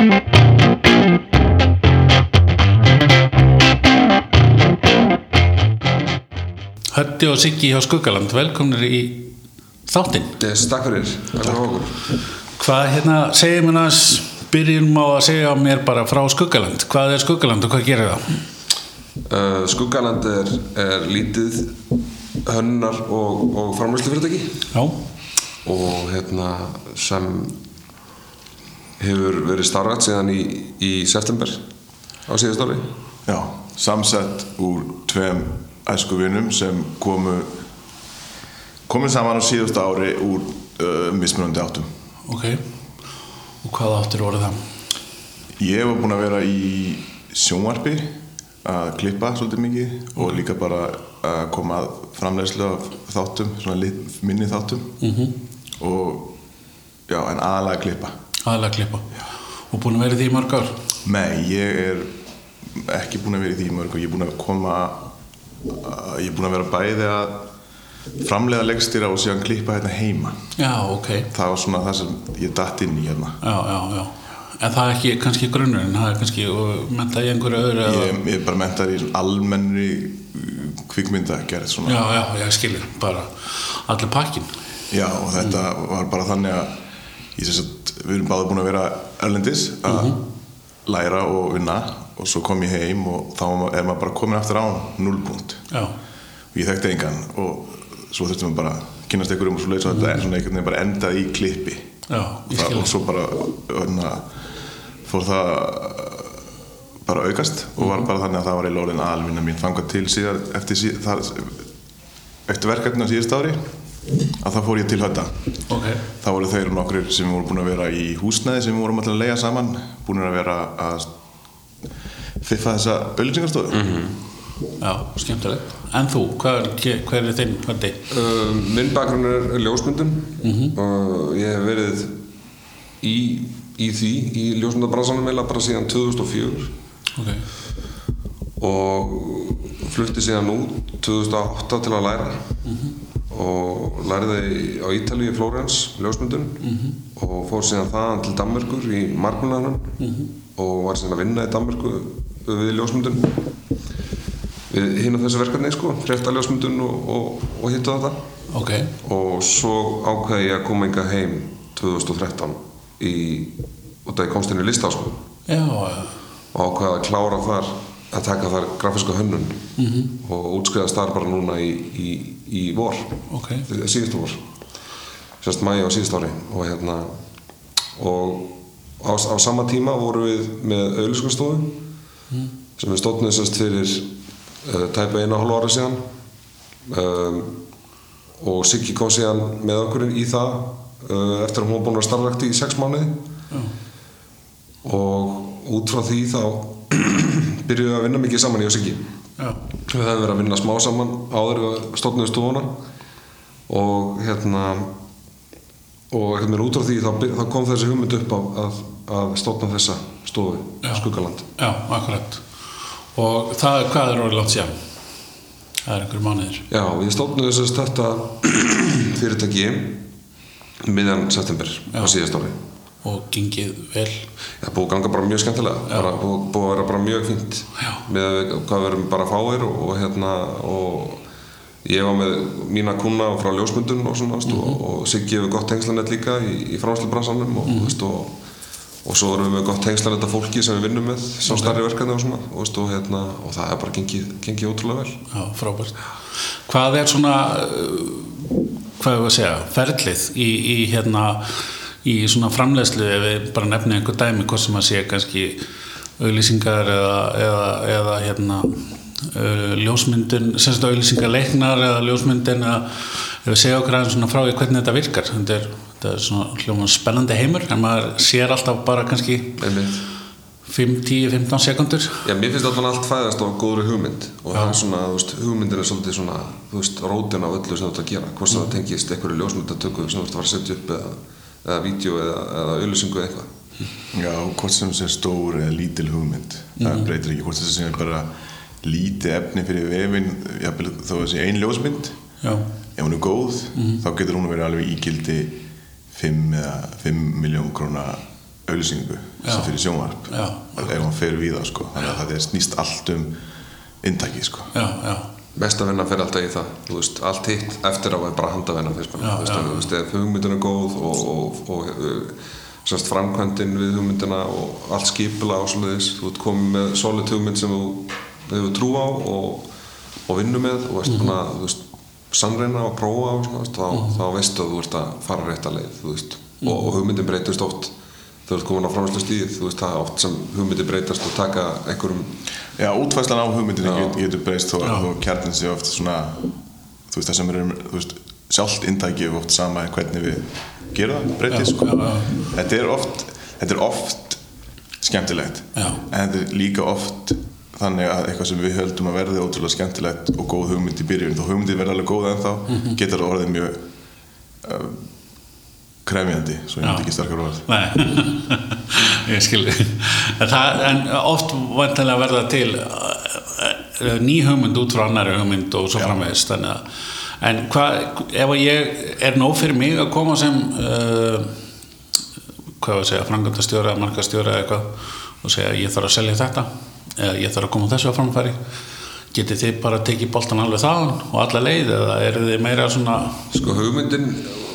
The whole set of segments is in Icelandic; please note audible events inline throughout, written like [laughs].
Hötti og Siggi hjá Skuggaland, velkomnir í þáttinn. Yes, takk fyrir, takk fyrir okkur Hvað hérna, segir mér að byrjum á að segja mér bara frá Skuggaland. Hvað er Skuggaland og hvað gerir það? uh, Skuggaland er, er lítið hönnar og, og framlæslu fyrirtæki Já, og hérna sem hefur verið starrat síðan í, í september á síðast ári Já, samsett úr tveim æskuvinum sem komu komu saman á síðustu ári úr uh, mismunandi áttum. ok. Og hvað áttir voru það? Ég var búinn að vera í sjónvarpi að klippa svolítið mikið og líka bara að koma að framleiðslu af þáttum, svona lit, minni þáttum -hmm. og já, en aðalega að klippa. Aðalega klippa. Og búin að vera í því mörg ár? Nei, ég er ekki búinn að vera í því mörg og ég er búinn að koma ég er búinn að vera bæði að framleiða leggstýra og síðan klippa hérna heima Já, ok. það var svona það sem ég datt inn í hérna Já, já, já. En það er ekki kannski grunnurinn, það er kannski og menta í einhverju öðru eða... ég, ég er bara mentar í svona almennri kvikmynda gerð svona Já, já, ég skilir, bara allir pakkin. Já, og þetta var bara þannig að sagt, við erum báði búin að vera erlendis að læra og vinna og svo kom ég heim og þá er maður bara komin aftur á nullpunkt Já, og ég þekkti engan og svo þurftum við bara að kynast ykkur um og svo leið svo þetta er svona einhvern veginn bara endað í klippi. Já, það, og svo bara hana, fór það bara aukast og var bara þannig að það var í lóðin aðalvinna mín fangað til síðar eftir, síð, það, eftir verkefni á síðust ári að það fór ég til hötta Ok, þá voru þeir nokkur sem voru búin að vera í húsnæði sem við vorum alltaf að leiða saman búin að vera að fiffa þessa auðlýsingarstofu já, skemmtilegt. En þú, hvað, er- hver er þinn höndi? uh, Minn bakgrunn er, ljósmyndun og ég hef verið í, í því í ljósmyndabransanum eða bara síðan 2004 Ok, og flutti síðan út 2008 til að læra og læriði á Ítalíu í Flórens ljósmyndun og fór síðan þaðan til Danmerkur í Markmannanum og var síðan að vinna í Danmerku við ljósmyndun. Við hinn á þessu verkefni sko, frétta ljósmyndun og, og, og hittu þetta. Ok, og svo ákveði ég að koma enga heim 2013 í, inn í listaháskóla já, já, og ákveða að klára þar að taka þar grafíska hönnun -hmm. og útskriðast þar bara núna í, í, í vor. Ok, síðustu vor. Sérst mæja á síðust ári og hérna og á, á sama tíma vorum við með auðlýskunstofu sem við stóðnum sérst fyrir uh, tæpa eina hálfa ára síðan. Um, og Siggi kom síðan með okkur í það uh, eftir að hún var búin að starfrækti í sex mánuði. Og út frá því þá [clears throat] byrjuðum við að vinna mikið saman í Siggi við hefum verið að vinna smá saman áður við stofnum stofuna og hérna og einhvern veginn út frá því þá, þá kom þessi hugmynd upp að, að, að stofna þessa stofu. Skuggaland já, akkurat. Og það, hvað er orðið langt síðan? Það er einhverjum mánuðir. Já, við stofnum þess að þetta [clears throat] fyrirtæki miðjan september á síðast ári Og gengið vel. Það búið að ganga bara mjög skemmtilega bara, búið, búið að vera bara mjög fínt Já. með hvað við erum bara fáir og, og hérna og ég var með mína kuna frá ljósmyndun og svona mm og, og Siggi hefur gott tengslanett líka í, í framslubransanum og, mm veist, og, og svo erum við með gott tengslanett af fólki sem við vinnum með sem starri verkefni og svona hérna, og það er bara gengið, gengið ótrúlega vel Já, frábært. Hvað er svona, uh, hvað er að segja, ferlið í, í hérna, í svona framleiðslu ef við bara nefnum einhver dæmi hvort sem að sé kannski auðlýsingar eða, eða, eða hérna uh, ljósmyndin, semst auðlýsingar leiknar eða ljósmyndin eða ef við segja okkur aðeins svona frá því hvernig þetta virkar. Þetta er, þetta er svona hljóma spennandi heimur en maður sér alltaf bara kannski Einmitt. 5, 10, 15 sekundur Já, mér finnst alltaf allt fæðast á góðri hugmynd. Og það er svona, þú veist, hugmyndin er svolítið svona, þú veist, rótin af öllu sem þú ert að gera. Hvort sem það tengist einhverju ljósmyndatöku sem þú ert að fara að setja upp eða, eða vídeo eða, eða auðlýsingu eða eitthvað. Já, hvort sem sé stór eða lítil hugmynd. Það breytir ekki, hvort sem sé bara lítið efni fyrir vefin jafnvel þó að sé ein ljósmynd. Já, ef hún er góð þá getur hún verið alveg ígildi 5 eða 5 miljón króna auðlýsingu sem fyrir sjónvarp. Já. ef hann fer við það sko. Þannig að það er snýst allt um inntaki sko. Já, já, Mesta vinna fyrir alltaf í það, veist, allt hitt eftir á er bara handavinna fyrst mér, Já, veist, já. veist, ef hugmyndin er góð og, og, og uh, sérst framkvæmdin við hugmyndina og allt skipula og svoleiðis, þú ert komið með solid hugmynd sem þú trú á og, og vinnu með og veist, búin að, þú veist, sannreina og prófa og svona, veist, þá, þá veistu að þú ert að fara rétt að leið, veist, og, og hugmyndin breytist oft þú ert komin á framslu stíð, þú veist, það oft sem hugmyndin breytast og taka einhverjum Já, útfæslan á hugmyndinu get, getur breyst þó að þó kjarnin sé oft svona þú veist það sem er, þú veist sjálft inntaki er oft sama en hvernig við gerum það breytist sko já, já. þetta er oft þetta er oft skemmtilegt Já. en þetta er líka oft þannig að eitthvað sem við höldum að verði ótrúlega skemmtilegt og góð hugmynd í byrjun þó hugmyndi verði alveg góð ennþá Mhm. getur það orðið mjög uh, krefjandi svo ég myndi ekki starkar orð Nei, [laughs] ég skilji en, það, en oft vantilega verða til uh, ný hugmynd út frá annari hugmynd og svo framvegist þannig að en hvað, ef að ég er nóg fyrir mig að koma sem uh, hvað var að segja frangandastjóra eða markastjóra eða eitthvað og segja ég þarf að selja þetta eða ég þarf að koma þessu á framfæri. Getið þið bara tekið boltan alveg þaðan og alla leið eða eru þið meira svona Sko hugmyndin,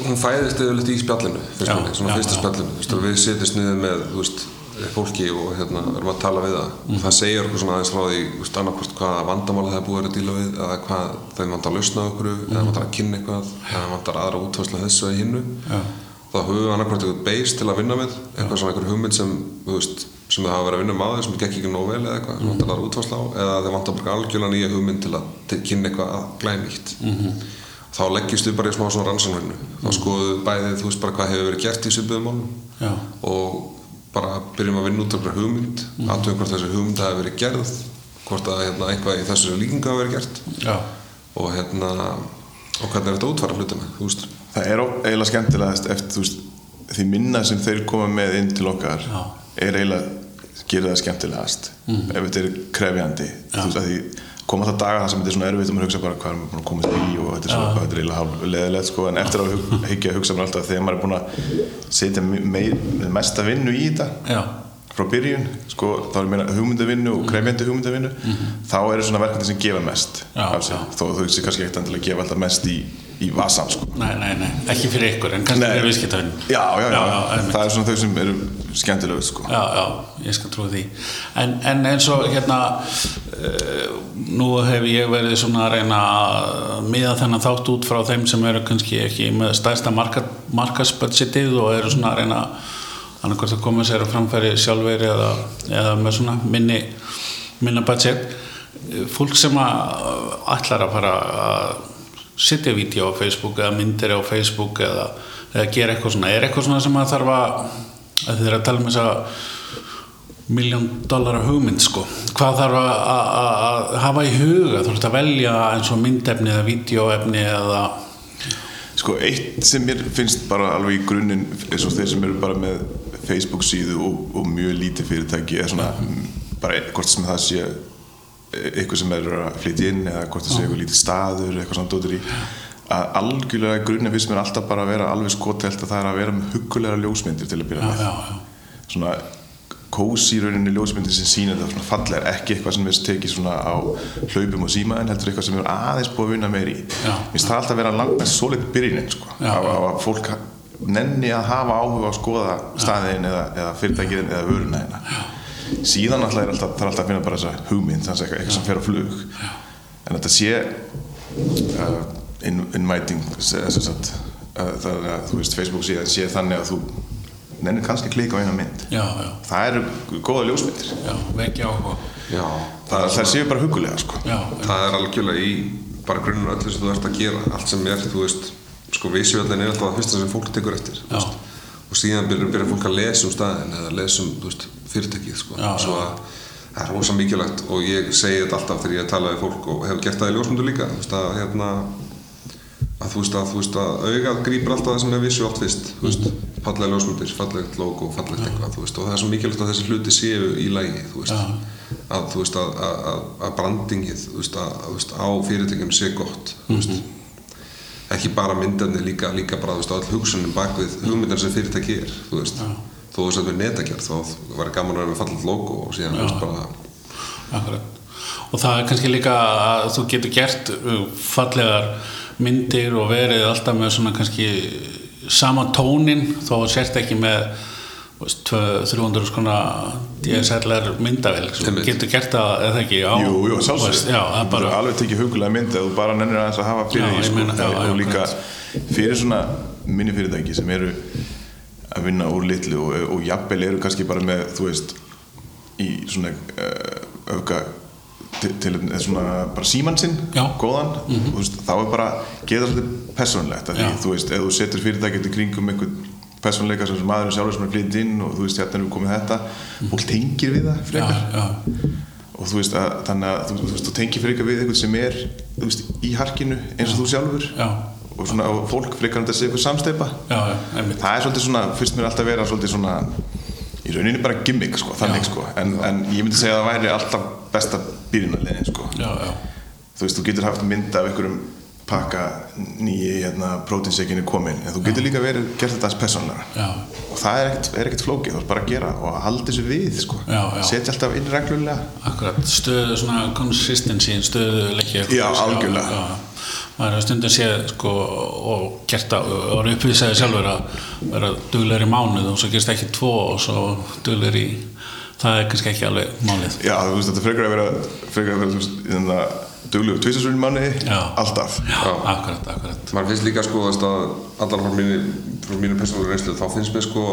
hún fæðist yfirleitt í spjallinu, svona fyrsta spjallinu, þú veist, við setjast niður með, þú veist, fólki og hérna erum að tala við það. Og það segir okkur svona aðeins frá því, þú veist, annarkvort hvaða vandamála það er búið að díla við eða hvað þeim vantar að lausna okkur eða vantar að kynna eitthvað eða vantar aðra útfærslu af þessu eða hinnu. Já. þá höfum við annarkvort eitthvað base til að vinna með eitthvað svona einhver hugmynd sem, þú veist, sem það hafa verið að vinna með áður sem gekk ekki nóg vel eða eitthvað sem vantar aðra útfærslu á eða þeim vantar bara algjörlega nýja hugmynd til að kynna eitthvað glænýtt þá leggjumst við bara í smá svona rannsóknarvinnu. Þá skoðum við bæði, þú veist bara hvað hefur verið gert í svipuðum málum Já. og bara byrjum að vinna út af hugmynd mm. aðtöðum hvort þessi hugmynd hafi verið gerð hvort að hérna, eitthvað í þessu líkingu hafi verið gert. Já, og hérna og hvernig er þetta að útfæra hlutina Það er eiginlega skemmtilegast eftir veist, því minna sem þeir koma með inn til okkar Já. er eiginlega gerir það skemmtilegast. Ef þetta er krefjandi þú veist, að því koma það daga það sem þetta er svona erfitt og maður hugsa bara hvað er maður búin að komast í og þetta er, svo, þetta er hálf leðilegt sko, en eftir að hug, hyggja að hugsa maður alltaf þegar maður er búin að setja mesta vinnu í þetta frá byrjun, sko, þá er meina hugmyndavinnu og krefjandi hugmyndavinnu þá eru svona verkefni sem gefa mest Já, sér, þó þú veist kannski ekkert endilega gefa alltaf mest í, í vasan sko. nei, nei, nei, ekki fyrir ykkur en kannski fyrir viðskiptavinn já, já, já, það er svona þau sem eru skemmtilegu sko. já, já, ég skal trúa því. En, en eins og hérna uh, nú hef ég verið svona að reyna að miða þennan þátt út frá þeim sem eru kannski ekki með stærsta marka, markasbudgetið og eru svona að reyna annarkvært að koma sér að framfæri sjálfur eða, eða með svona minni minna budget. Fólk sem að ætlar að fara að setja vídeo á Facebook eða myndir á Facebook eða, eða gera eitthvað svona. Er eitthvað svona sem að þarf að að þið er að tala um þessa miljón dollara hugmynd sko? Hvað þarf að, að, að- að hafa í huga? Þú ert að velja eins og myndefni eða vídeoefni eða sko, eitt sem mér finnst bara alveg í grunninn eins og þeir sem eru bara með Facebook síðu og, og mjög lítið fyrirtæki er svona mm, bara hvort sem það sé eitthvað sem er að flytja inn eða hvort það sé eitthvað lítið staður eitthvað svona dótur í. Að algjörlega í grunninn finnst mér alltaf bara að vera alveg skotelt að það er að vera með huggulega ljósmyndir til að byrja með. Já, já, svona kósi í rauninni ljósmyndir sem sína þetta svona fallega ekki eitthvað sem er tekið svona á hlaupum og síma en heldur eitthvað sem er aðeins búið að vinna meir í. Mér finnst það alltaf að vera langt með svolítið byrjunin sko, á, á að fólk nenni að hafa áhuga á að skoða staðin eða, eða fyrirtækiðin eða vöruna hérna. Síðan alltaf er alltaf, er alltaf að finna bara þessa hugmynd þannig eitthvað, eitthvað sem fer á flug. En þetta sé uh, in, inviting sem sagt, uh, það er að þú veist Facebook síðan sé þannig að þú nennir kannski að klika á eina mynd. Já, já, það eru góða ljósmyndir. Já vekja áhuga. Já, það, það séu bara hugulega sko. já, það er algjörlega í bara grunnur öllu sem þú ert að gera. Allt sem er, þú veist sko visuallin er alltaf það fyrsta sem fólk tekur eftir og síðan byrjar, fólk að lesa um staðin eða lesa um veist, fyrirtækið sko. Já, svo að það er rosa mikilvægt og ég segi þetta alltaf þegar ég tala við fólk og hef gert það í ljósmyndu líka veist, að, hérna, að þú veist að, þú veist, að augað grýpur alltaf það sem er visuált fyrst þú veist, fallega ljósmyndir, fallegt logo fallegt eitthvað, og það er svo mikilvægt að þessi hluti séu í lægi, að þú veist að, að, að, að brandingið á fyrirtækjum sé gott þú veist ekki bara myndarnir líka, líka bara all hugsunin bak við hugmyndan sem fyrirtæki er þú veist. Þó þú sett við netagerð þá var gaman að vera með fallit logo og síðan veist bara Akkurat. Og það er kannski líka að þú getur gert uh, fallegar myndir og verið alltaf með svona kannski sama tónin þó sért ekki með þú veist, 200 300 skona DSLR myndavel Einmitt. getur gert það eða ekki á Jú, jú, það er bara alveg tekið hugulega mynd ef þú bara nennir aðeins að hafa fyrir Já, því ég sko. meina, já, og já, líka fyrir svona minni fyrirtæki sem eru að vinna úr litlu og, og jafnvel eru kannski bara með þú veist í svona auka til, til eða svona bara símann sinn Já. Mhm. góðan og veist, þá er bara geta svolítið persónlegt af því þú veist, ef þú setur fyrirtækið til kringum einhvern persónleika sem maðurinn sjálfur sem er flytið inn og þú veist, hérna er við komið þetta. Fólk tengir við það já, frekar. Já, og þú veist að þannig að þú, þú, veist, þú tengir frekar við einhvern sem er veist, í harkinu eins og þú sjálfur. Já, og svona og fólk frekar um sé eitthvað samsteipa já, já, það er svolítið svona, fyrst mér alltaf vera svolítið svona í rauninni bara gimmick sko, þannig Já. sko. En, en ég myndi segja að það væri alltaf besta byrjunarlegin sko. Já, já, þú veist, þú getur haft mynd af einhverjum pakka nýji hérna, prótinsekinni komin. En þú getur líka verið gert þetta aðeins persónlega já, og það er ekkert, er ekkert flókið, þú veist bara að gera og halda þessu við sko. Já, já. setja alltaf inn reglulega. Akkurat stöðu svona consistency stöðu leikja Já, algjörlega. já. maður hefur stundum séð sko, og gert að og er uppvísaði sjálfur að vera duglegur í mánuð og svo gerst ekki tvo og svo duglegur í það er kannski ekki alveg málið. Já, þú veist, þetta frekar að vera frekar að vera, að duglegur tvistasunni mánu, Já. alltaf. Já, akkurat, akkurat. Maður finnst líka sko að allar frá mínu, frá mínu persónulega reynslu þá finnst mér sko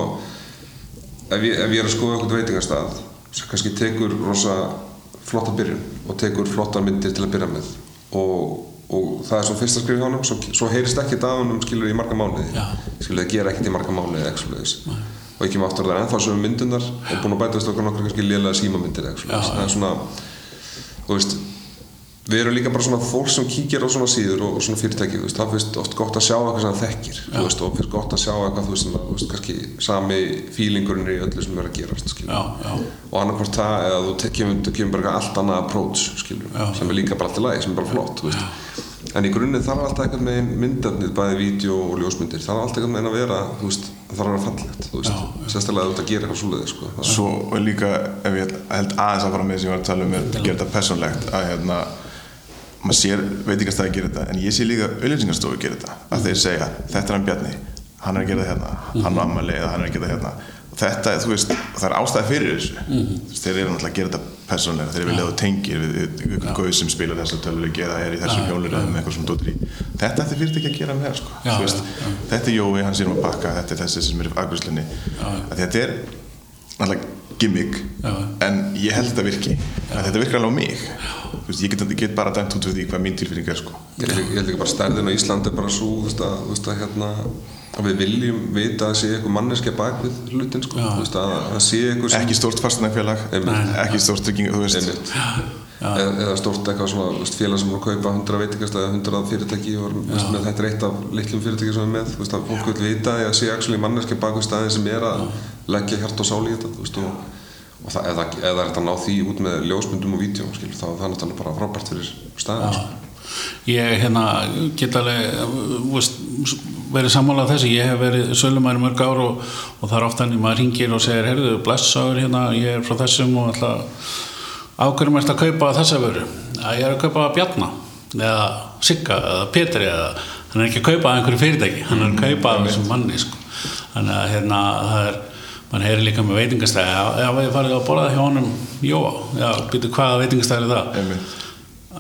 ef ég, ef ég er að skoða eitthvað veitingastað sem kannski tekur rosa flotta byrjun og tekur flotta myndir til að byrja með og, og það er svo fyrsta skrif hjá honum svo, svo heyrist ekkert að honum skilur í marga mánuði. Skilur það gera ekkert í marga mánuði og ekki með aftur það er ennþá sem myndunar og búin að bætast okkur nokkra kannski lélega símamyndir eða eitthvað svoleiðis. það er svona þú veist við erum líka bara svona fólk sem kíkir á svona síður og, og svona fyrirtæki, þú veist, það finnst oft gott að sjá eitthvað sem það þekkir, þú veist, og finnst gott að sjá eitthvað, þú veist, sem að, þú veist, kannski sami fílingurinn er í öllu sem er að gerast, skilur já, já, og annarkvort það, eða þú kemur, þú kemur bara allt annað approach, skilur Já. sem er líka bara allt í lagi, sem er bara flott, þú veist. En í grunninn þarf alltaf eitthvað með myndefnið, bæði vídeo og ljósmyndir þarf alltaf eitthvað með að vera, þú veist þarf að vera fallegt, þú veist, sérstaklega þú ert að gera eitthvað svoleiðis, sko. Það- Svo er líka, ef ég held aðeins að fara með sem ég var að tala um er að gera þetta persónlegt að hérna, maður sér veitingastæði gera þetta en ég sé líka auðlýsingarstofu gera þetta. Að þeir segja, þetta er hann Bjarni hann er að gera það hérna, hann á ammali eða hann er að gera það hérna. Og þetta, þú veist, það er ástæði fyrir þessu. Þú veist, þeir eru náttúrulega að gera þetta persónlega þeir vilja að þú tengir við gauð sem spilar þessa tölvuleiki eða er í þessum hjóluröðum eitthvað svona dóttir í þetta ætti fyrirtæki að gera með sko. Já, veist, þetta er Jói, hann sér um að bakka þetta er þessi sem er í afgjörslinni þetta er náttúrulega gimmick Já. en ég held þetta virki. Að þetta virkar alveg á mig. Þú veist, ég, get, ég get bara dæmt út fyrir því hvað mín tilfinning er sko. Ég ég held ekki bara stærðin á Íslandi er bara svo, þú veist að, þú veist að hérna að við viljum vita að sé eitthvað manneskja bak við hlutin, sko, að ekki stórt fastanægfélag ekki stórt trygging veist. Einmitt. Eða, eða stórt eitthvað svona félag sem er að kaupa 100 veitingast eða 100 fyrirtæki og þú veist, með þetta er eitt af litlum fyrirtæki sem er með, þú veist að fólk vil vita að sé actually manneskja bak við staðin sem er að leggja hjart og sál í þetta, veist og, og það, eða, eða er þetta að ná því út með ljósmyndum og skil, þá er það náttúrulega bara frábært fyrir staðin, sko. ég hérna get alveg verið sammálað þessu ég hef verið sölumæri mörg ár og, og það er oft hann maður ringir og segir heyrðu, blessaður hérna, ég er frá þessum og ætla ákveðum eftir að kaupa þessa vöru að ég er að kaupa Bjarna eða Sigga eða Petri eða hann er ekki að kaupa einhverju fyrirtæki hann er að kaupa að þessum manni sko. þannig að hérna það er mann heyri líka með veitingastæði já, já, við farið að borða hjá honum. Jóa, já, býtu hvaða veitingastæði er það? Einmitt.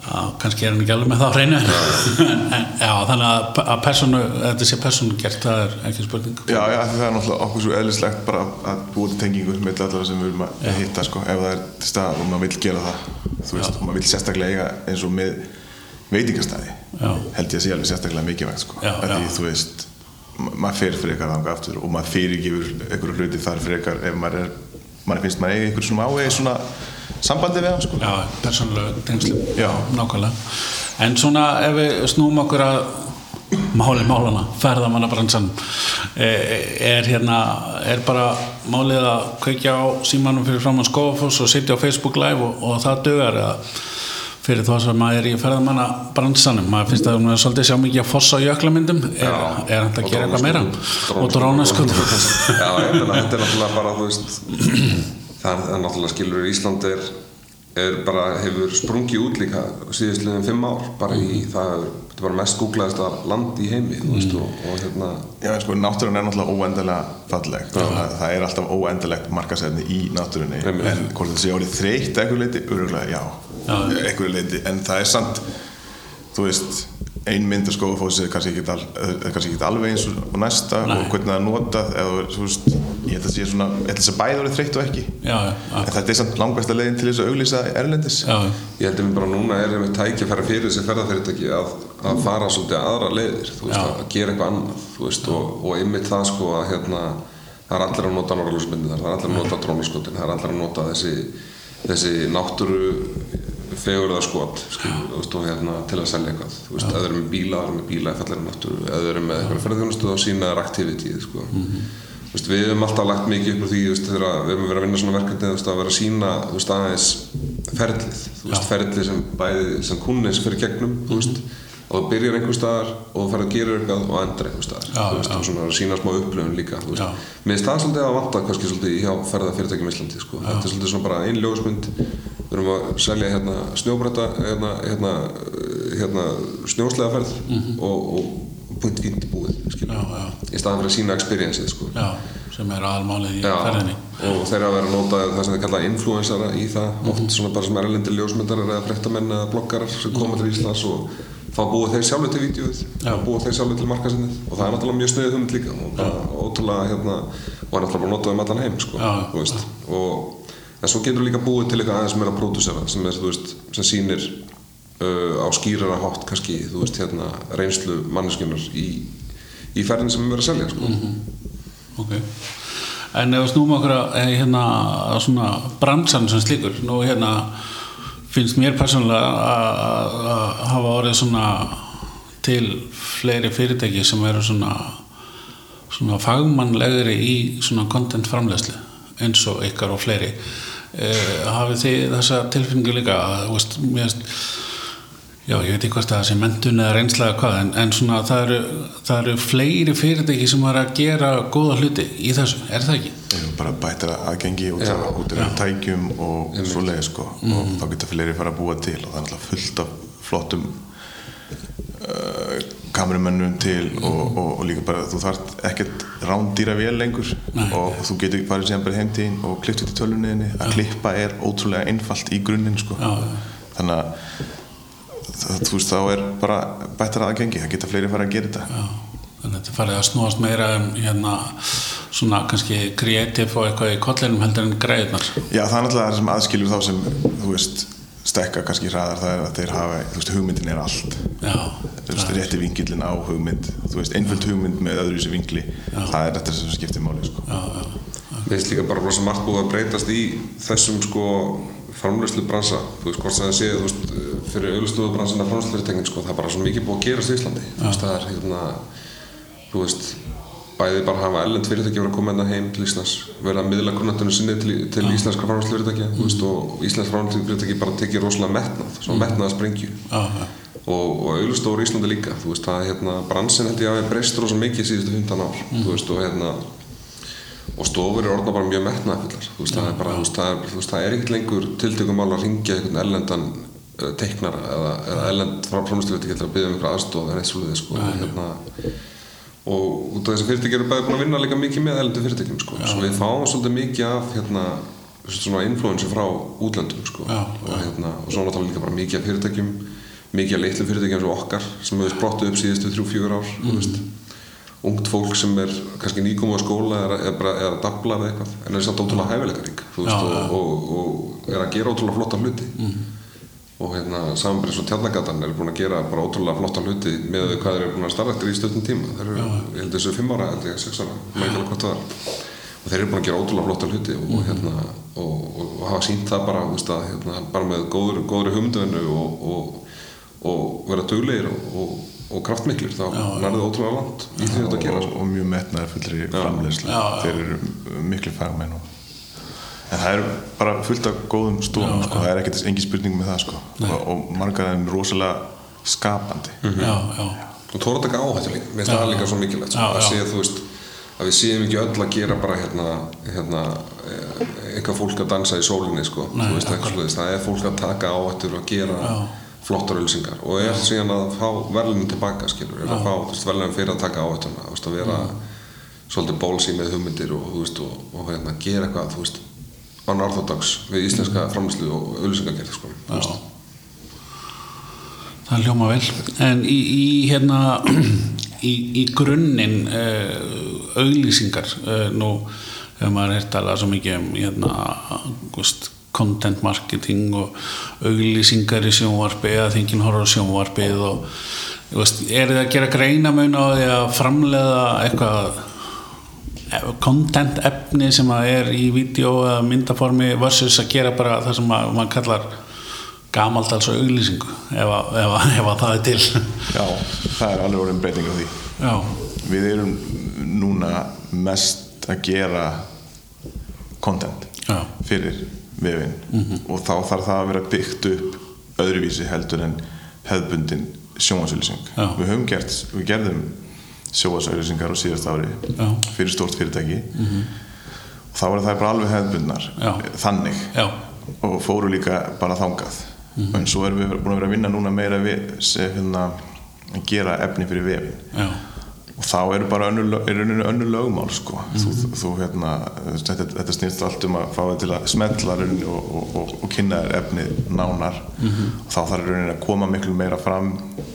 Já, kannski er hann ekki alveg með það á hreinu. [laughs] En já, þannig að, að personu, þetta sé personu gert, það er ekki spurning. Já, já, því það er náttúrulega okkur svo eðlislegt bara að búa til tengingu með allar sem við viljum að hitta sko, ef það er til stað og maður vill gera það. Þú veist, og maður vill sérstaklega eiga eins og með veitingastæði Já. held ég að sé alveg sérstaklega mikilvægt sko, Já, að því já. þú veist maður fer frekar þangað aftur og maður fyrirgifur einhverju hluti þar frekar ef maður er, maður finnst maður eiga einhverju svona ávegi svona sambandi við hann sko. Já, persónulegu tengslum. Já. nákvæmlega. En svona ef við snúum okkur að máli málana, ferðamannabransan er hérna er bara málið að kveikja á símanum fyrir framann Skófafoss og sitja á Facebook live og, og það dögar eða fyrir þá sem maður er í ferðamanna bransanum, maður finnst að maður er svolítið sjá mikið að fossa á jöklamyndum er, er hann að gera eitthvað meira? Og drónaskund [laughs] Já, þetta er náttúrulega bara, veist, það er náttúrulega skilur Ísland er, er bara, hefur sprungið út líka síðustliðin fimm ár, bara í það, þetta er bara mest googlaðista land í heimi, þú veist, og, og hérna, Já, sko, náttúrun er náttúrulega óendilega falleg. Það, það er alltaf óendilegt markasefni í náttúrunni. En hvort það sé orðið þreytt eitthvað leiti, öruglega já, eitthvað leiti en það er samt þú veist, ein mynd að skóafósi er kannski ekki, al, er kannski ekki alveg eins og næsta Nei. og hvernig það er notað. Eða, þú veist, ég held að sé svona ég held að þess að bæði orðið þreytt og ekki. Já, já, en þetta er samt langbæsta leiðin til þess að auglýsa erlendis. Já, ég held að við bara núna er einmitt tækifæri fyrir þessi ferðarfyrirtæki að, að fara svolítið aðra leiðir, þú veist, Já. að gera eitthvað annað, þú veist, og, og einmitt það sko að hérna, það er allir að nota norðljósmyndir, það er allir að nota drónaskotin, það er skilur, þú veist, og hérna, til að selja eitthvað. Þú veist, eða eru með bíla, eða eru með bíla eða eru með eitthvað ferðarþjónustu og sína þær activity sko. Þú veist, við höfum alltaf lagt mikið upp úr því veist, við höfum verið að vinna svona verkefni að vera að sína aðeins veist, ferlið sem bæði sem kunni sem fyrir gegnum þú veist, og þú byrjar einhver staðar og þú ferð að gera eitthvað og endar einhver staðar. Já, og svona að sína smá upplifun líka mér finnst það svolítið að vanta kannski svolítið hjá ferðarfyrirtækjum í Íslandi sko. þetta er svolítið við erum að selja hérna snjóbretta hérna, hérna, hérna snjóslegaferð og, og punkt fínt búið. Mhm. Já, já. í staðan fyrir að sína experience sko. sem er aðalmálið í ferðinni og þeir að vera að nota það sem þeir kalla influensara í það oft svona bara sem erlendir ljósmyndarar eða fréttamenn eða bloggarar sem koma til Íslands og fá búið þeir sjálfur til vídeoið Já. og búið þeir sjálfur til markasinnið og það er náttúrulega mjög snöðið hugmynd líka og bara ótrúlega hérna og er náttúrulega bara notað um allan heim sko, og en svo getur líka búið til eitthvað aðeins meira pródúsera sem er, þú veist, sem sýnir uh, á skýrara hátt kannski, þú veist, hérna reynslu manneskunar í, í ferðin sem við verðum að selja sko. ok. En ef við snúum okkur að eh, hérna að svona bransan sem slíkur nú hérna finnst mér persónulega að hafa orðið svona til fleiri fyrirtæki sem eru svona svona fagmannlegri í svona content framleiðslu eins og ykkar og fleiri hafið þið þessa tilfinningu líka? Að, þú veist, mér finnst Já, ég veit ekki hvort það sé mentun eða reynsla eða hvað, en, en svona það eru, það eru fleiri fyrirtæki sem er að gera góða hluti í þessu, er það ekki? Bara bættra aðgengi út Já. af, út af tækjum og svoleiði sko. Og þá geta fleiri fara að búa til og það er náttúrulega fullt af flottum uh, kamerumennum til og, og, og líka bara þú þarft ekkert rándýra vel lengur og þú getur farið síðan bara heim til þín og klippt út í tölunniðinni að klippa er ótrúlega einfalt í grunninn sko. Já. þannig að það, þú veist þá er bara bættra aðgengi, það geta fleiri fara að gera þetta. Þannig að þetta farið að snúast meira um hérna svona kannski kreatív og eitthvað í kollinum heldur en greiðnar. Já, það er náttúrulega það sem aðskilur þá sem, þú veist, stekka kannski hraðar, það er að þeir hafa, þú veist, hugmyndin er allt. Já, veist, rétti vingillin á hugmynd, þú veist, einföld hugmynd með öðru þessi vingli, það er þetta sem skiptir máli, sko. já, já, Mér finnst líka bara rosa margt búið að breytast í þessum sko framlöslu bransa, þú veist, hvort sem það sé, þú veist, fyrir auðvitað bransan að framlöslu sko, það er bara svo mikið búið að gerast í Íslandi, þú veist, það er hérna, þú veist, bæði bara hafa ellend fyrirtæki verið að koma hérna heim til Íslands, verið að miðla kunnandunum sinni til, til íslenskra framlöslu fyrirtækja, þú veist, og íslensk framlöslu fyrirtæki bara tekið rosalega metnað, svo metnað að sprengju já, já, og, og Íslandi líka, þú veist, það hérna, bransin held ég að við breyst rosa mikið síðustu 15 ár, þú veist, og hérna, og stofur eru orðna bara mjög metnaðfullar þú veist, það er bara, þú veist, það er, er ekkert lengur tiltökum mál að ringja einhvern ellendan uh, teiknara eða, eða ellend frá framstöðu að byggja um einhver aðstoð en eitt svolítið, sko, og hérna. Og út af þessi fyrirtæki eru bæði búin að vinna líka mikið með ellendu fyrirtækjum, sko, svo við fáum svolítið mikið af, hérna, svona influencer frá útlöndum, sko, og hérna, og svo náttúrulega líka bara mikið af fyrirtækjum mikið af litlu fyrirtækjum og okkar sem hefur sprottu upp síðustu þrjú, fjögur ár, þú veist. Ungt fólk sem er kannski nýkomið á skóla eða er, bara, er að dabla við eitthvað en er samt ótrúlega veist, Já, og, og, og, er að gera ótrúlega flotta hluti. Og hérna samanbyrðis og tjarnagatan er búin að gera ótrúlega flotta hluti með hvað þeir eru búin að starfa eftir í stöðnum tíma. Þeir eru, ég held þessu fimm ára, held ég, sex ára maður ekki alveg hvað það er. Og þeir eru búin að gera ótrúlega flotta hluti og, hérna, og, hafa sínt það bara, veist, að, hérna, bara með góður, góður hugmynduvinnu og, og, og vera duglegir og, og kraftmiklir þá nærðu ótrúlega langt í því þetta að gera og, sko. og mjög metnaðar fullri framleyslu Já, já. þeir eru miklu fagmenn og en það er bara fullt af góðum stofum sko. það er ekkert engin spurning með það sko. og, og margar er rosalega skapandi. Já, já, og tóra að taka áhættu líka, mér finnst það líka svo mikilvægt sko, Já, að já. sé þú veist að við séum ekki öll að gera bara hérna, hérna eh, eitthvað fólk að dansa í sólinni sko, Nei, veist, það er fólk að taka áhættur og gera flottar ölsingar og er síðan að fá verðlunum tilbaka skilur, er að fá verðlunum fyrir að taka áhættuna að vera svolítið bólsí með hugmyndir og, veist, og, og hérna, gera eitthvað veist, unorthodox við íslenska framlýslu og ölsingagerð sko, það hljóma vel. En í, í hérna í, í grunninn uh, auglýsingar uh, nú hefur maður hér talað svo mikið um hérna, gúst, content marketing og auglýsingar í sjónvarpi eða þingin horfður á sjónvarpið og veist, er þið að gera greinamun á því að framleiða eitthvað eh, content efni sem að er í vídeo eða myndaformi versus að gera bara það sem að, maður kallar gamaldals auglýsingu ef, að- ef, að- ef að það er til? Já, það er alveg orðin breyting á því. Já, við erum núna mest að gera content já, fyrir vefinn. Og þá þarf það að vera byggt upp öðruvísi heldur en hefðbundin sjónvarsauðlýsing Já. við höfum gert, við gerðum sjónvarsauðlýsingar á síðast ári Já. fyrir stórt fyrirtæki. Og þá var það bara alveg hefðbundnar. Já. þannig. Já, og fóru líka bara þangað. En svo erum við búin að vera að vinna núna meira við hérna að gera efni fyrir vefinn og þá eru bara er önnur lögmál sko. þú, þú hérna þetta, þetta snýst allt um að fá þið til að smetla og, og, og, og kynna þér efni nánar. Og þá þarf rauninni að koma miklu meira fram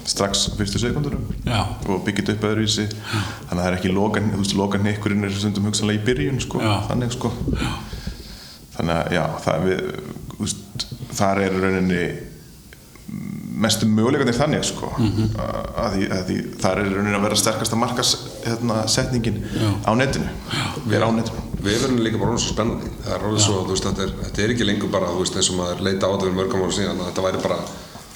strax fyrstu sekundurum Já. og byggja upp öðruvísi. Þannig að það er ekki lokan, þú veist, lokan ykkurinn er stundum hugsanlega í byrjun sko, Já. þannig sko. Þannig að já, það við þú veist, þar er rauninni mestu möguleikarnir þannig sko. Að, því, að því þar er raunin að vera sterkasta markas hérna, setningin á netinu. Vera á netinu? Vefurinn er líka bara svo spennandi. Það er svo, þú veist, þetta er, þetta er ekki lengur bara þú veist, eins og maður leita á þetta fyrir mörgum ára síðan að þetta væri bara,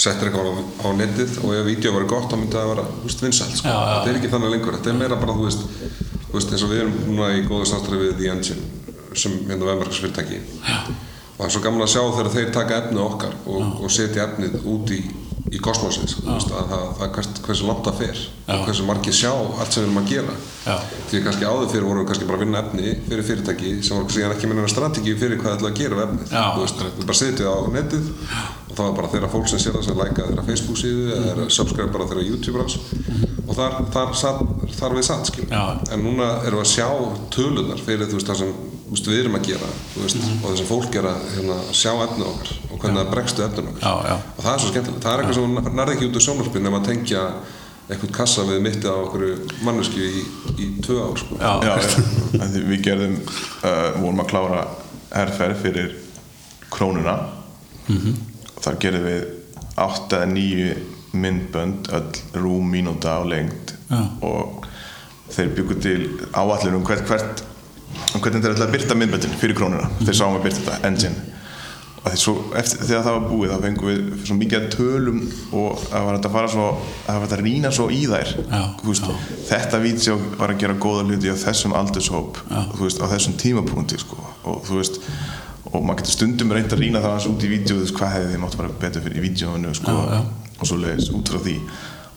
settir eitthvað á, á netið og ef vídeo væri gott þá myndi það vera, þú veist, vinsælt sko. Já, já. þetta er ekki þannig lengur, þetta er meira bara, þú veist, þú veist eins og við erum núna í góðu samstæði við The Engine sem hérna vefmarkarsfyrirtæki og það er svo gaman að sjá þegar þeir taka efnið okkar og, og setja efnið út í, í hvers, hversu langt það fer og hversu margir sjá allt sem við erum að gera. Já. því kannski áður fyrir vorum við kannski bara að vinna efni fyrir fyrirtæki sem var síðan ekki minna strategi fyrir hvað það ætla að gera við efnið. Já, veist, við bara setjum það á netið og það var bara þeirra fólk sem sér það sem læka þeirra Facebook síðu eða þeirra subscribe bara þeirra YouTube rás og þar, þar, þar, þar við satt Já. en núna erum við að sjá tölunar fyrir veist það sem veist, við erum að gera veist, og það sem fólk er að hérna, sjá efnið okkar hvernig það bregstu Já, já. og það er svo skemmtilegt, það er eitthvað sem nærði ekki út úr sjónarspinn nema að tengja eitthvað kassa við mittið á okkur mannesku í, í tvö ár sko. Já. já, við gerðum uh, vorum að klára herrferð fyrir krónuna. Og þar gerðum við átt eða nýju myndbönd öll rúm mínúta á lengd. Já. og þeir byggu til áallur um hvert, hvert um hvernig þeir ætla að byrta myndböndin fyrir krónuna. Þeir sáum að byrta þetta, engine svo, eftir, þegar það var búið þá fengum við svo mikið að tölum og það var að fara svo það var að rýna svo í þær. Já, veist, þetta vídeo var að gera góða hluti á þessum aldurshóp veist, á þessum tímapunkti sko. og þú veist og maður getur stundum reynd að rýna það hans út í vídeo þú veist, hvað hefði þið mátt fara betur fyrir í vídeoinu sko, Já, já. og svo leiðis út frá því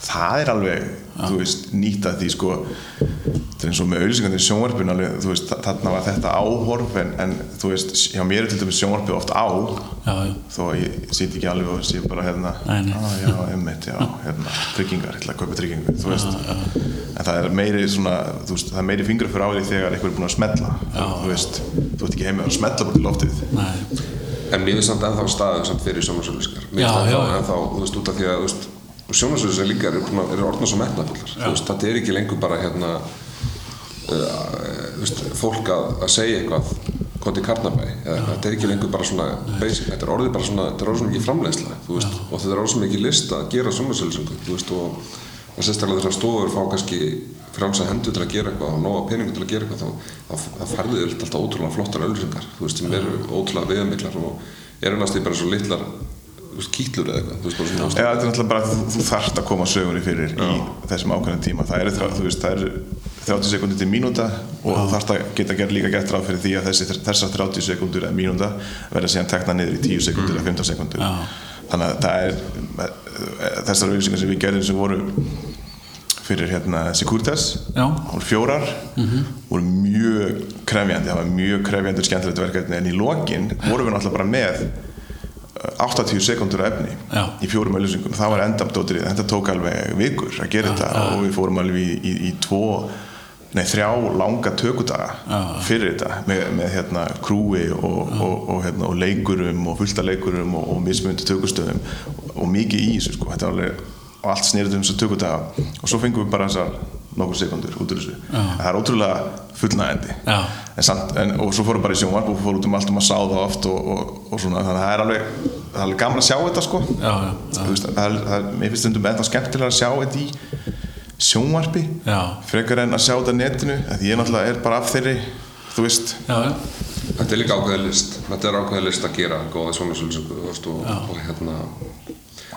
það er alveg, þú veist, nýtt að því sko, þetta er eins og með auðlýsingandi sjónvarpin alveg, þú veist, þarna var þetta áhorf en, en þú veist, hjá mér er til dæmis sjónvarpið oft á já, já, þó að ég sýti ekki alveg og sé bara hérna ah, já, emmitt, já, hérna tryggingar, ég ætla að kaupa tryggingu, þú veist. En það er meiri svona, þú veist, það er meiri fingur fyrir á því þegar einhver er búin að smetla þú veist, þú ert ekki heimið að smetla bara til loftið. Nei, en mér finnst samt ennþá staðið samt fyrir sjónarsöluskar Já, já, já. ennþá, þú veist, út af því að þú veist, sjónarsöluskar líka eru, eru orðna svo metnafullar þetta er ekki lengur bara hérna uh, veist, fólk að, að segja eitthvað hvað til Karnabæ þetta er ekki lengur bara svona basic, þetta er orðið bara svona, þetta er orðið svo mikið veist, og þetta er orðið svo mikið list að gera veist, og og sérstaklega þessar stofur fá kannski frjálsa hendur til að gera eitthvað og nóga peningu til að gera eitthvað þá, þá, færðu þér alltaf ótrúlega flottar öllusingar sem eru ótrúlega viðamiklar og eru næstu bara svo litlar kýtlur eða eitthvað veist, eða þetta er náttúrulega bara að þú, þarft að koma sögunni fyrir í þessum ákveðin tíma. Það er, það, þú veist, það er 30 sekundir til mínúta og þú þarfst að geta gert líka gert ráð fyrir því að þessi, þessar 30 sekundur eða mínúta verða síðan tekna niður í 10 sekundur eða 15 sekundur Já. þannig að það er þessar auðlýsingar sem við gerðum sem voru fyrir hérna Securitas Já. voru fjórar voru mjög krefjandi. Það var mjög krefjandi og skemmtilegt verkefni. En í lokin vorum við náttúrulega bara með 80 sekundur af efni Já. í fjórum auðlýsingum það var endamdótrið, þetta tók alveg vikur að gera þetta og við fórum alveg í, í, í tvo nei þrjá langa tökudaga fyrir þetta með, með hérna krúi og, og, og, hérna, og leikurum og fullta leikurum og, og mismundi tökustöðum og, mikið í þessu sko. Alveg og allt snýrið um þessu tökudaga. Og svo fengum við bara þessar nokkur sekundur út úr þessu. Það er ótrúlega fullnægandi Já. en samt, en, og svo fórum bara í sjónvarp og fórum út um allt og maður sá það oft og, og, og svona, þannig að það er alveg það er alveg gaman að sjá þetta sko. Já, já, já. Þú veist, það er, það er, mér finnst stundum ennþá skemmtilega að sjá þetta í sjónvarpi Já. frekar en að sjá þetta netinu því ég náttúrulega er bara af þeirri þú veist, Já, já, Þetta er líka ákveðið list. Þetta er ákveðið list að gera góða svona svolítið og, og hérna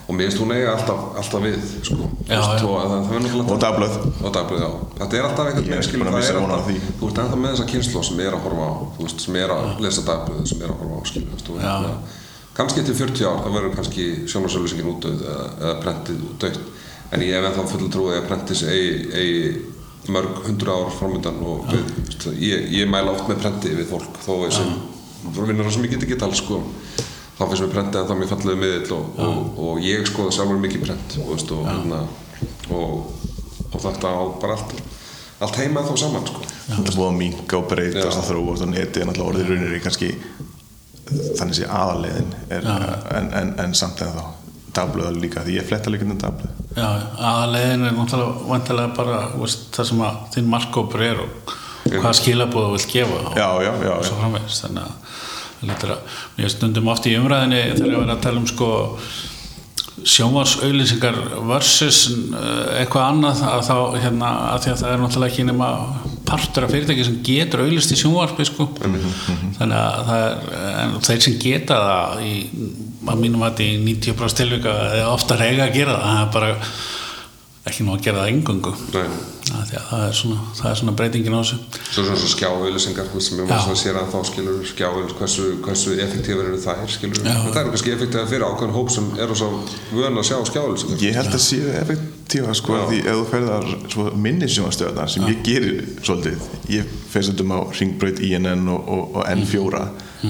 og mér finnst hún eiga alltaf, alltaf við sko. Þú Já, veist, já. og það, það er og dagblöð og dagblöð, já. Þetta er alltaf einhvern er veginn að það er þú ert ennþá með þessa kynslu sem er að horfa á, veist, sem er að lesa dagblöð, sem er að horfa á, skilur, þú veist, og hérna, kannski til 40 ár, það verður kannski sjónarsölusingin útdauð eða, eða prentið útdauð, en ég hef ennþá full trúið að prentið sé eigi, eigi mörg hundru ár framöndan og við, þú veist, ég, ég mæla oft með prenti við fólk, þó við sem vinnur sem ég get ekki tala, sko, þá finnst mér prentið að það mér fallegu miðill og, og, og ég skoða sjálfur mikið prent og, veist, og, hérna, og, og þetta á bara allt, allt heima þá saman sko. þetta er búið að minka og breytast að þróast og neti er náttúrulega orðið raunir í kannski þannig sé aðalegin er, en, en, en samt en þá dagblöð líka, því ég fletta líka um dagblöð já, aðalegin er náttúrulega vantilega bara veist, það sem að þinn markkópur er og hvað skilabóð þú vilt gefa og, já, já, já, og já. svo framvegis þannig að mér stundum oft í umræðinni þegar ég verið að tala um sko sjónvarsauðlýsingar versus eh, eitthvað annað að þá hérna að því að það er náttúrulega ekki nema partur af fyrirtæki sem getur auðlýst í sjónvarpi sko. Þannig að það er þeir sem geta það í, að mínum að í 90% tilvika eða ofta reyga að gera það. Það er bara ekki nú að gera það engungu Nei. það er svona, það er svona breytingin á þessu. Svo svona svo skjáauðlýsingar sem er Já. maður sér að þá skilur skjáauðlýsingar, hversu, hversu effektífur eru þær skilur, Já. það eru kannski effektífar fyrir ákveðin hóp sem eru svo vön að sjá skjáauðlýsingar ég held að séu effektífa sko, því ef þú ferðar svo minni sjónastöðarna sem ég gerir svolítið ég fer stundum á Ringbraut, INN og, og, og N4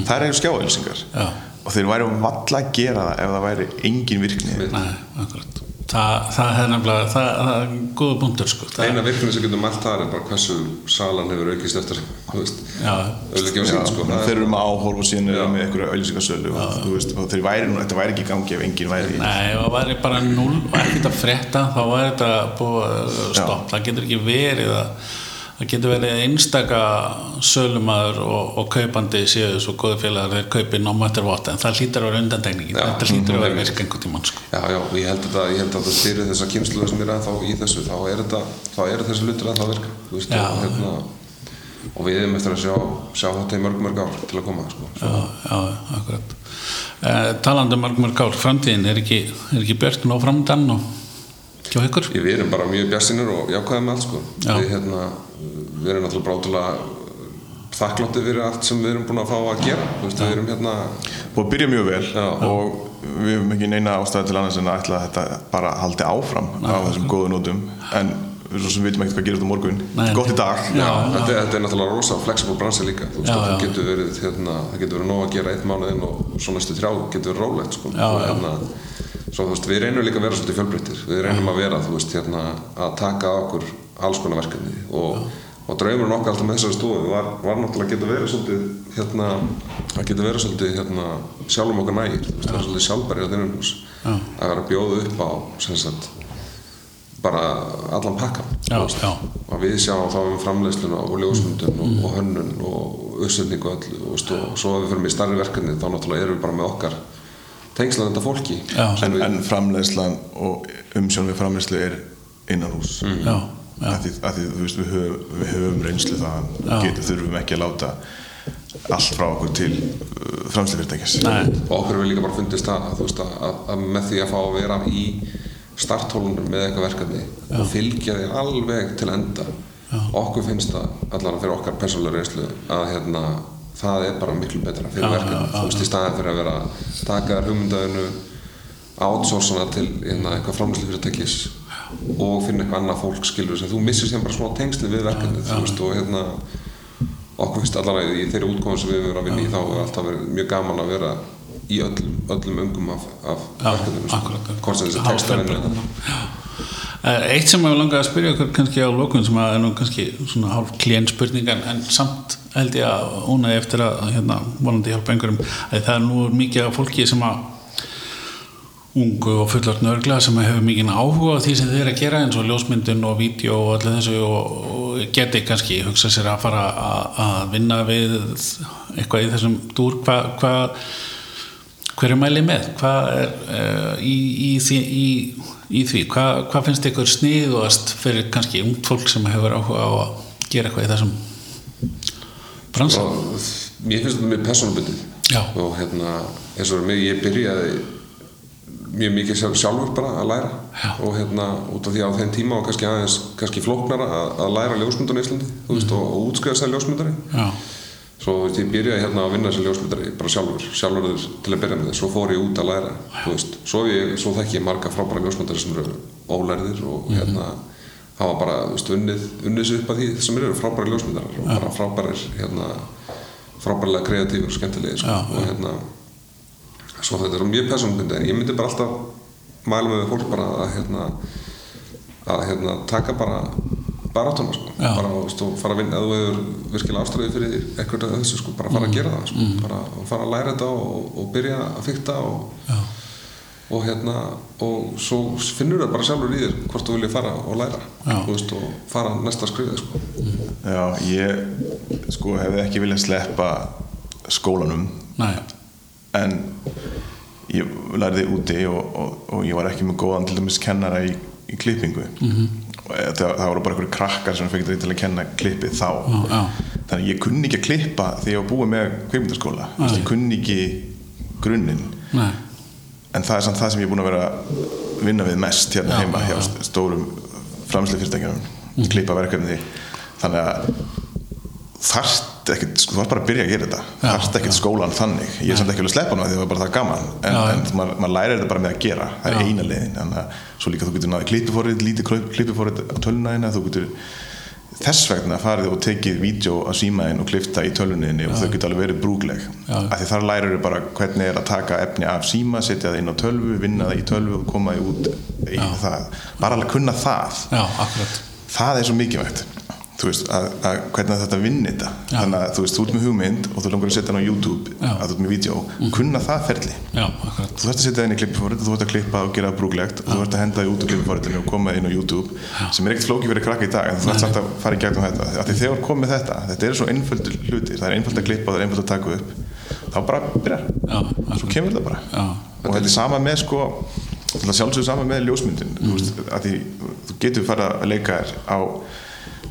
það eru skjáauðlýsingar Já. og þeir væri valla að gera það ef það væri engin virkni. Nei, akkurat það, það er nefnilega, það, það er góða punktur sko. Eina virkni sem getum allt þar er bara hversu salan hefur aukist eftir [laughs] þú veist, Já. auðvitað sko, þeir er- eru með áhorf og síðan eru með einhverja auðlýsingasölu og, þú veist, og þeir væri nú, þetta væri ekki í gangi ef engin væri í Nei, það væri bara null og ekkert að frétta þá væri þetta búið stopp það getur ekki verið að það getur verið einstaka sölumæður og, og kaupandi séu svo góði félagar þeir kaupi no matter what en það hlýtur að vera undantekningin Já. þetta hlýtur að vera Mhm. virka einhvern tímann sko. Já, já, ég held að, að það fyrir þessa kynslu sem er ennþá í þessu, þá er þetta, þá eru þessi ennþá að virka, þú veist, Já. og, hérna, og við erum eftir að sjá, sjá þetta í mörg, mörg ár til að koma, sko. Já, já, akkurat eh, talandi um mörg mörg ár framtíðin er ekki, er ekki björn og framdann og hjá ykkur Ég, við erum bara mjög bjarsinir og jákvæðið með allt, sko. Já. Við, hérna, við erum náttúrulega brátulega þakklátti fyrir allt sem við erum búin að fá að gera, þú veist, við erum hérna, og byrja mjög vel Já. og við hefum ekki neina ástæði til annars en að ætla að þetta bara haldi áfram á þessum góðu nótum en við svo sem vitum ekkert hvað gerist á morgun Nei, gott í dag Já. þetta, þetta er náttúrulega rosa flexible bransi líka, þú veist, Já, já. það getur verið, hérna, það getur verið nóg að gera eitt mánuðinn og svo næstu þrjá getur verið rólegt, sko. Já, Og já. Hérna, svo, þú veist, við reynum líka að vera svolítið fjölbreyttir, við reynum að vera, þú veist, hérna, að taka á okkur alls konar verkefni. Og, og draumurinn okkar alltaf með þessari stofu var, var náttúrulega að geta verið svolítið, hérna, að geta verið svolítið, hérna, sjálfum okkar nægir, þú veist, það er svolítið sjálfbæri á þinnum hús, að vera að bjóða upp á, sem sagt, bara allan pakkan Já, já. og við sjáum þá um framleiðsluna og ljósmyndun og, og hönnun og uppsendingu og öllu og svo að við fyrir með starri verkefni þá náttúrulega erum við bara með okkar tengslan þetta fólki. Já. sem en, við, en framleiðslan og umsjón við framleiðslu er innan hús Mm. já, já, að því, að því veist, við, höfum, við höfum reynslu getum þurfum ekki að láta allt frá okkur til uh, framslæfyrirtækis Nei, og okkur hefur líka bara fundist það að, veist, að, að með því að fá að vera í starthólunum með eitthvað verkefni og fylgja því alveg til enda. Okkur finnst það allan fyrir okkar persónulega reynslu að hérna, það er bara miklu betra fyrir verkefni þú veist í staðin fyrir að vera taka þér hugmyndaðinu outsourcana til hérna, eitthvað framlýslu fyrirtækis og finna eitthvað annað fólk skilur sem þú missir sem bara smá tengsli við verkefni þú veist og hérna okkur finnst allan í þeirri útkominn sem við höfum verið að vinna í þá er alltaf verið mjög gaman að vera í öllum, öllum öngum af, af verkefninu sko. hvort sem þessi textavinnu Eh, Eitt sem ég vil langa að spyrja okkur kannski á lókun sem er nú kannski svona hálf klén spurning en, samt held ég að ónaði eftir að hérna vonandi hjálpa einhverjum að það er nú mikið af fólki sem að ungu og fullart nörgla sem hefur mikið áhuga á því sem þið er að gera eins og ljósmyndun og vídeo og allir þessu og, og geti kannski hugsa sér að fara að vinna við eitthvað í þessum dúr. Hvað hva, hver er mælið með? Hvað er uh, í, í, í, í því? Hvað, hvað finnst ykkur sniðuast fyrir kannski ungt fólk sem hefur áhuga á að gera eitthvað í þessum bransa? Og mér finnst þetta mjög persónabundið Já. og hérna eins og mig ég byrjaði mjög mikið sjálf, sjálfur bara að læra. Já. og hérna út af því á þeim tíma var kannski aðeins kannski flóknara að, að læra ljósmyndun í Íslandi þú veist og, og útskrifa sér ljósmyndari. Já, svo þú veist, ég byrjaði hérna að vinna sem ljósmyndari bara sjálfur, sjálfur til að byrja með þess svo fór ég út að læra þú veist, svo, ég, svo þekki ég marga frábæra ljósmyndari sem eru ólærðir og hérna hafa bara þú veist, unnið, unnið sér upp að því sem eru frábæra ljósmyndarar og bara frábærir hérna, frábærlega kreatífur skemmtilegir sko. Og hérna svo þetta er mjög persónbundi en ég myndi bara alltaf mæla með fólk bara að hérna að hérna taka bara baráttuna sko, bara þú fara að vinna þú hefur virkilega ástræði fyrir eitthvað af þessu sko, bara fara að gera það sko, bara að fara að læra þetta og, og byrja að fykta og, og hérna og svo finnur það bara sjálfur í þér hvort þú viljið fara og læra veist, og fara næsta skrifið sko. Já, ég sko hefði ekki viljað sleppa skólanum. Næ, en ég lærði úti og, og, og ég var ekki með góðan til dæmis kennara í, í klippingu. -hmm. Og það, það voru bara einhverju krakkar sem fengið til að kenna klippið þá. Já, já. þannig að ég kunni ekki að klippa þegar ég var búið með veist, ég kunni ekki grunninn. En það er samt það sem ég er búin að vera að vinna við mest hérna Já, heima já, hjá já. stórum framslega fyrirtækjum klippa verkefni. Þannig að þarft ekkert, sko, þú þarft bara að byrja að gera þetta. Já, þarft ekkert skólan þannig. Ég er samt ekki alveg að sleppa hana því það var bara það gaman. En, en maður, maður lærir þetta bara með að gera. Það er eina leiðin. Þannig að svo líka þú getur náði klippifórið, lítið klippifórið á tölunæðina þú getur þess vegna farið og tekið vídeo á símaðin og klifta í tölunniðinni og þau getur alveg verið brúgleg af því þar lærir þau bara hvernig er að taka efni af síma, setja það inn á tölvu vinna það í tölvu og koma því út í það, þú veist, að, að hvernig þetta vinni þetta. Já. þannig að þú veist, þú ert með hugmynd og þú langar að setja hann á YouTube Já. að þú ert með vídeo, kunna það ferli. Já, akkurat. Þú þarfst að setja það inn í klippifórið þú þarfst að klippa og gera brúglegt og þú þarfst að henda það út úr klippifóriðinu og koma inn á YouTube sem er ekkert flóki fyrir krakka í dag en þú þarfst samt að fara í gegnum þetta. Þegar þú komið þetta, þetta er svo einföldur hlutir það er einföld að klippa og það er einföld að taka upp þá bara byrjar, Já, svo kemur með sko því, þú getur fara að leika þér á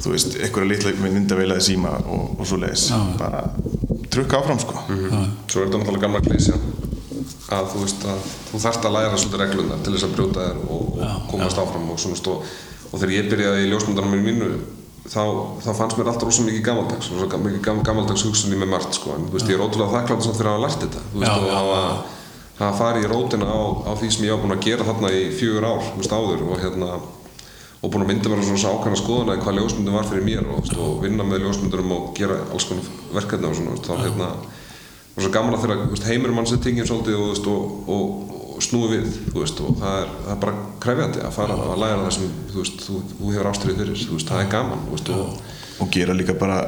þú veist, einhverja litla myndaveila í síma og, og svo leiðis bara trukka áfram sko. Svo er þetta náttúrulega gamla klísja að þú veist að þú þarft að læra svolítið reglunar til þess að brjóta þér og, og komast áfram og svona stó og þegar ég byrjaði í ljósmyndanum mínu þá, þá fannst mér alltaf rosa mikið gamaldags rosa gam- mikið gam, gamaldags hugsunni með margt sko. En þú veist ég er ótrúlega þakklátt samt fyrir að hafa lært þetta. Þú veist Já, og hafa farið í rótina á, á því sem ég var búinn að gera þarna í fjögur ár þú veist áður og hérna og búinn að mynda mér svona ákvæmna skoðuna hvað ljósmyndum var fyrir mér og, þú veist, og vinna með ljósmyndurum og gera alls konar verkefni og svona þú þá hérna og svo gaman að þegar þú veist, heimur mann sér tingin svolítið og, þú veist, og, og, snúi við þú veist, og það er, það er bara krefjandi að fara að læra það sem þú, þú, þú hefur ástriðið fyrir þú það er gaman þú og, og gera líka bara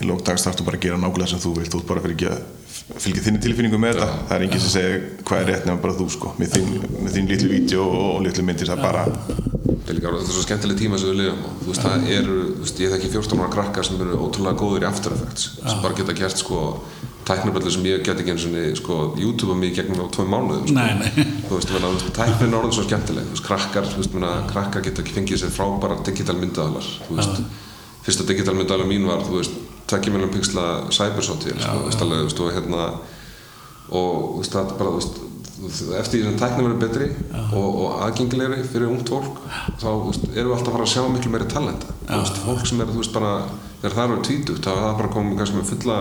í lókdags þarftu bara að gera nákvæmlega sem þú vilt þú ert bara fyrir ekki að fylgja þinni tilfinningu með þetta. Það er enginn sem segir hvað er rétt nefnum bara þú sko? Með þín, þín litlu vídeo og, litlu myndir það er bara er líka þetta er svo skemmtileg tíma sem við lifum og þú veist, það eru, þú veist, ég þekki 14 ára krakkar sem eru ótrúlega góður í After Effects sem bara geta gert sko tæknarböldu sem ég get ekki eins og sko YouTube mig gegnum á tvö mánuðum sko. Nei, nei. þú veist, þú veist, tæknin er orðin svo skemmtileg. Þú veist, krakkar, þú veist, menna, krakkar geta ekki fengið sér frábæra digital myndaðalar þú veist, fyrsta digital myndaðalar mín var þú veist, 2 miljón pixla cybersotil, sko, þú veist, alveg, þú veist, og hérna og þú veist, það bara, þú veist eftir því sem tækni verður betri og, og aðgengilegri fyrir ungt fólk þá veist, erum við alltaf að fara að sjá miklu meiri talenta. Veist, fólk sem er þú veist bara þegar það eru tvítugt þá er það bara komið kannski með fulla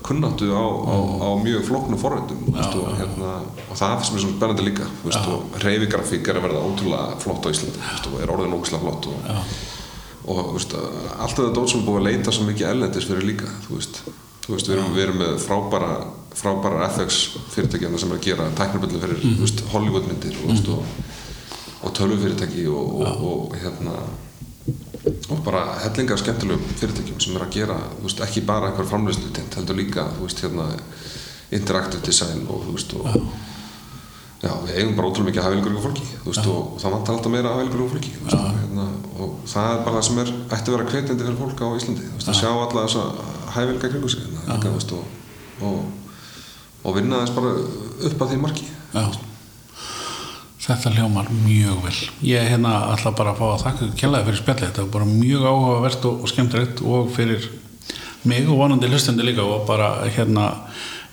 kunnáttu á, á, á mjög flóknum forröndum og, hérna, og það sem er svona spennandi líka veist, og reyfigrafík er að verða ótrúlega flott á Íslandi og er orðin ógæslega flott og, og þú veist, allt þetta dót sem er búið að leita svo mikið ellendis fyrir líka þú veist við, erum, við erum með frábæra frábæra FX fyrirtækjana sem er að gera tæknarböldu fyrir mm -hmm. Hollywoodmyndir og, mm -hmm. og, og tölvufyrirtæki og, og hérna og bara hellinga skemmtilegum fyrirtækjum sem er að gera, veist, ekki bara einhver framleyslu tent, heldur líka, veist, hérna interactive design og þú veist, og já, við eigum bara ótrúlega mikið hafilgurinn fólki, veist, og, og það vantar alltaf meira hafilgurinn fólki, og, hérna, og það er bara það sem er, ætti að vera hvetjandi fyrir fólk á Íslandi, að sjá alla þessa hæfilga kringu sig, hérna, veist, og og vinna þess bara upp að því marki Já. Þetta hljómar mjög vel. Ég hérna alltaf bara að fá að þakka kjallaði fyrir spjallið. Þetta var bara mjög áhugavert og, og skemmtilegt og fyrir mig og vonandi hlustundi líka og bara hérna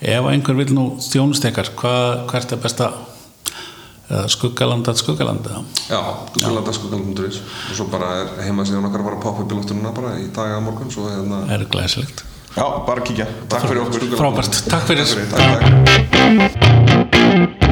ef einhver vil nú þjónustekar hvað, hvert er besta skuggalanda skuggalanda? Já, skuggalanda skuggalanda.is og svo bara heima síðan okkar bara að poppa upp í lóttununa bara í dag að morgun hérna Er glæsilegt. Já, bara kíkja. Takk fyrir okkur. Frábært. Takk fyrir. Takk fyrir. Takk fyrir.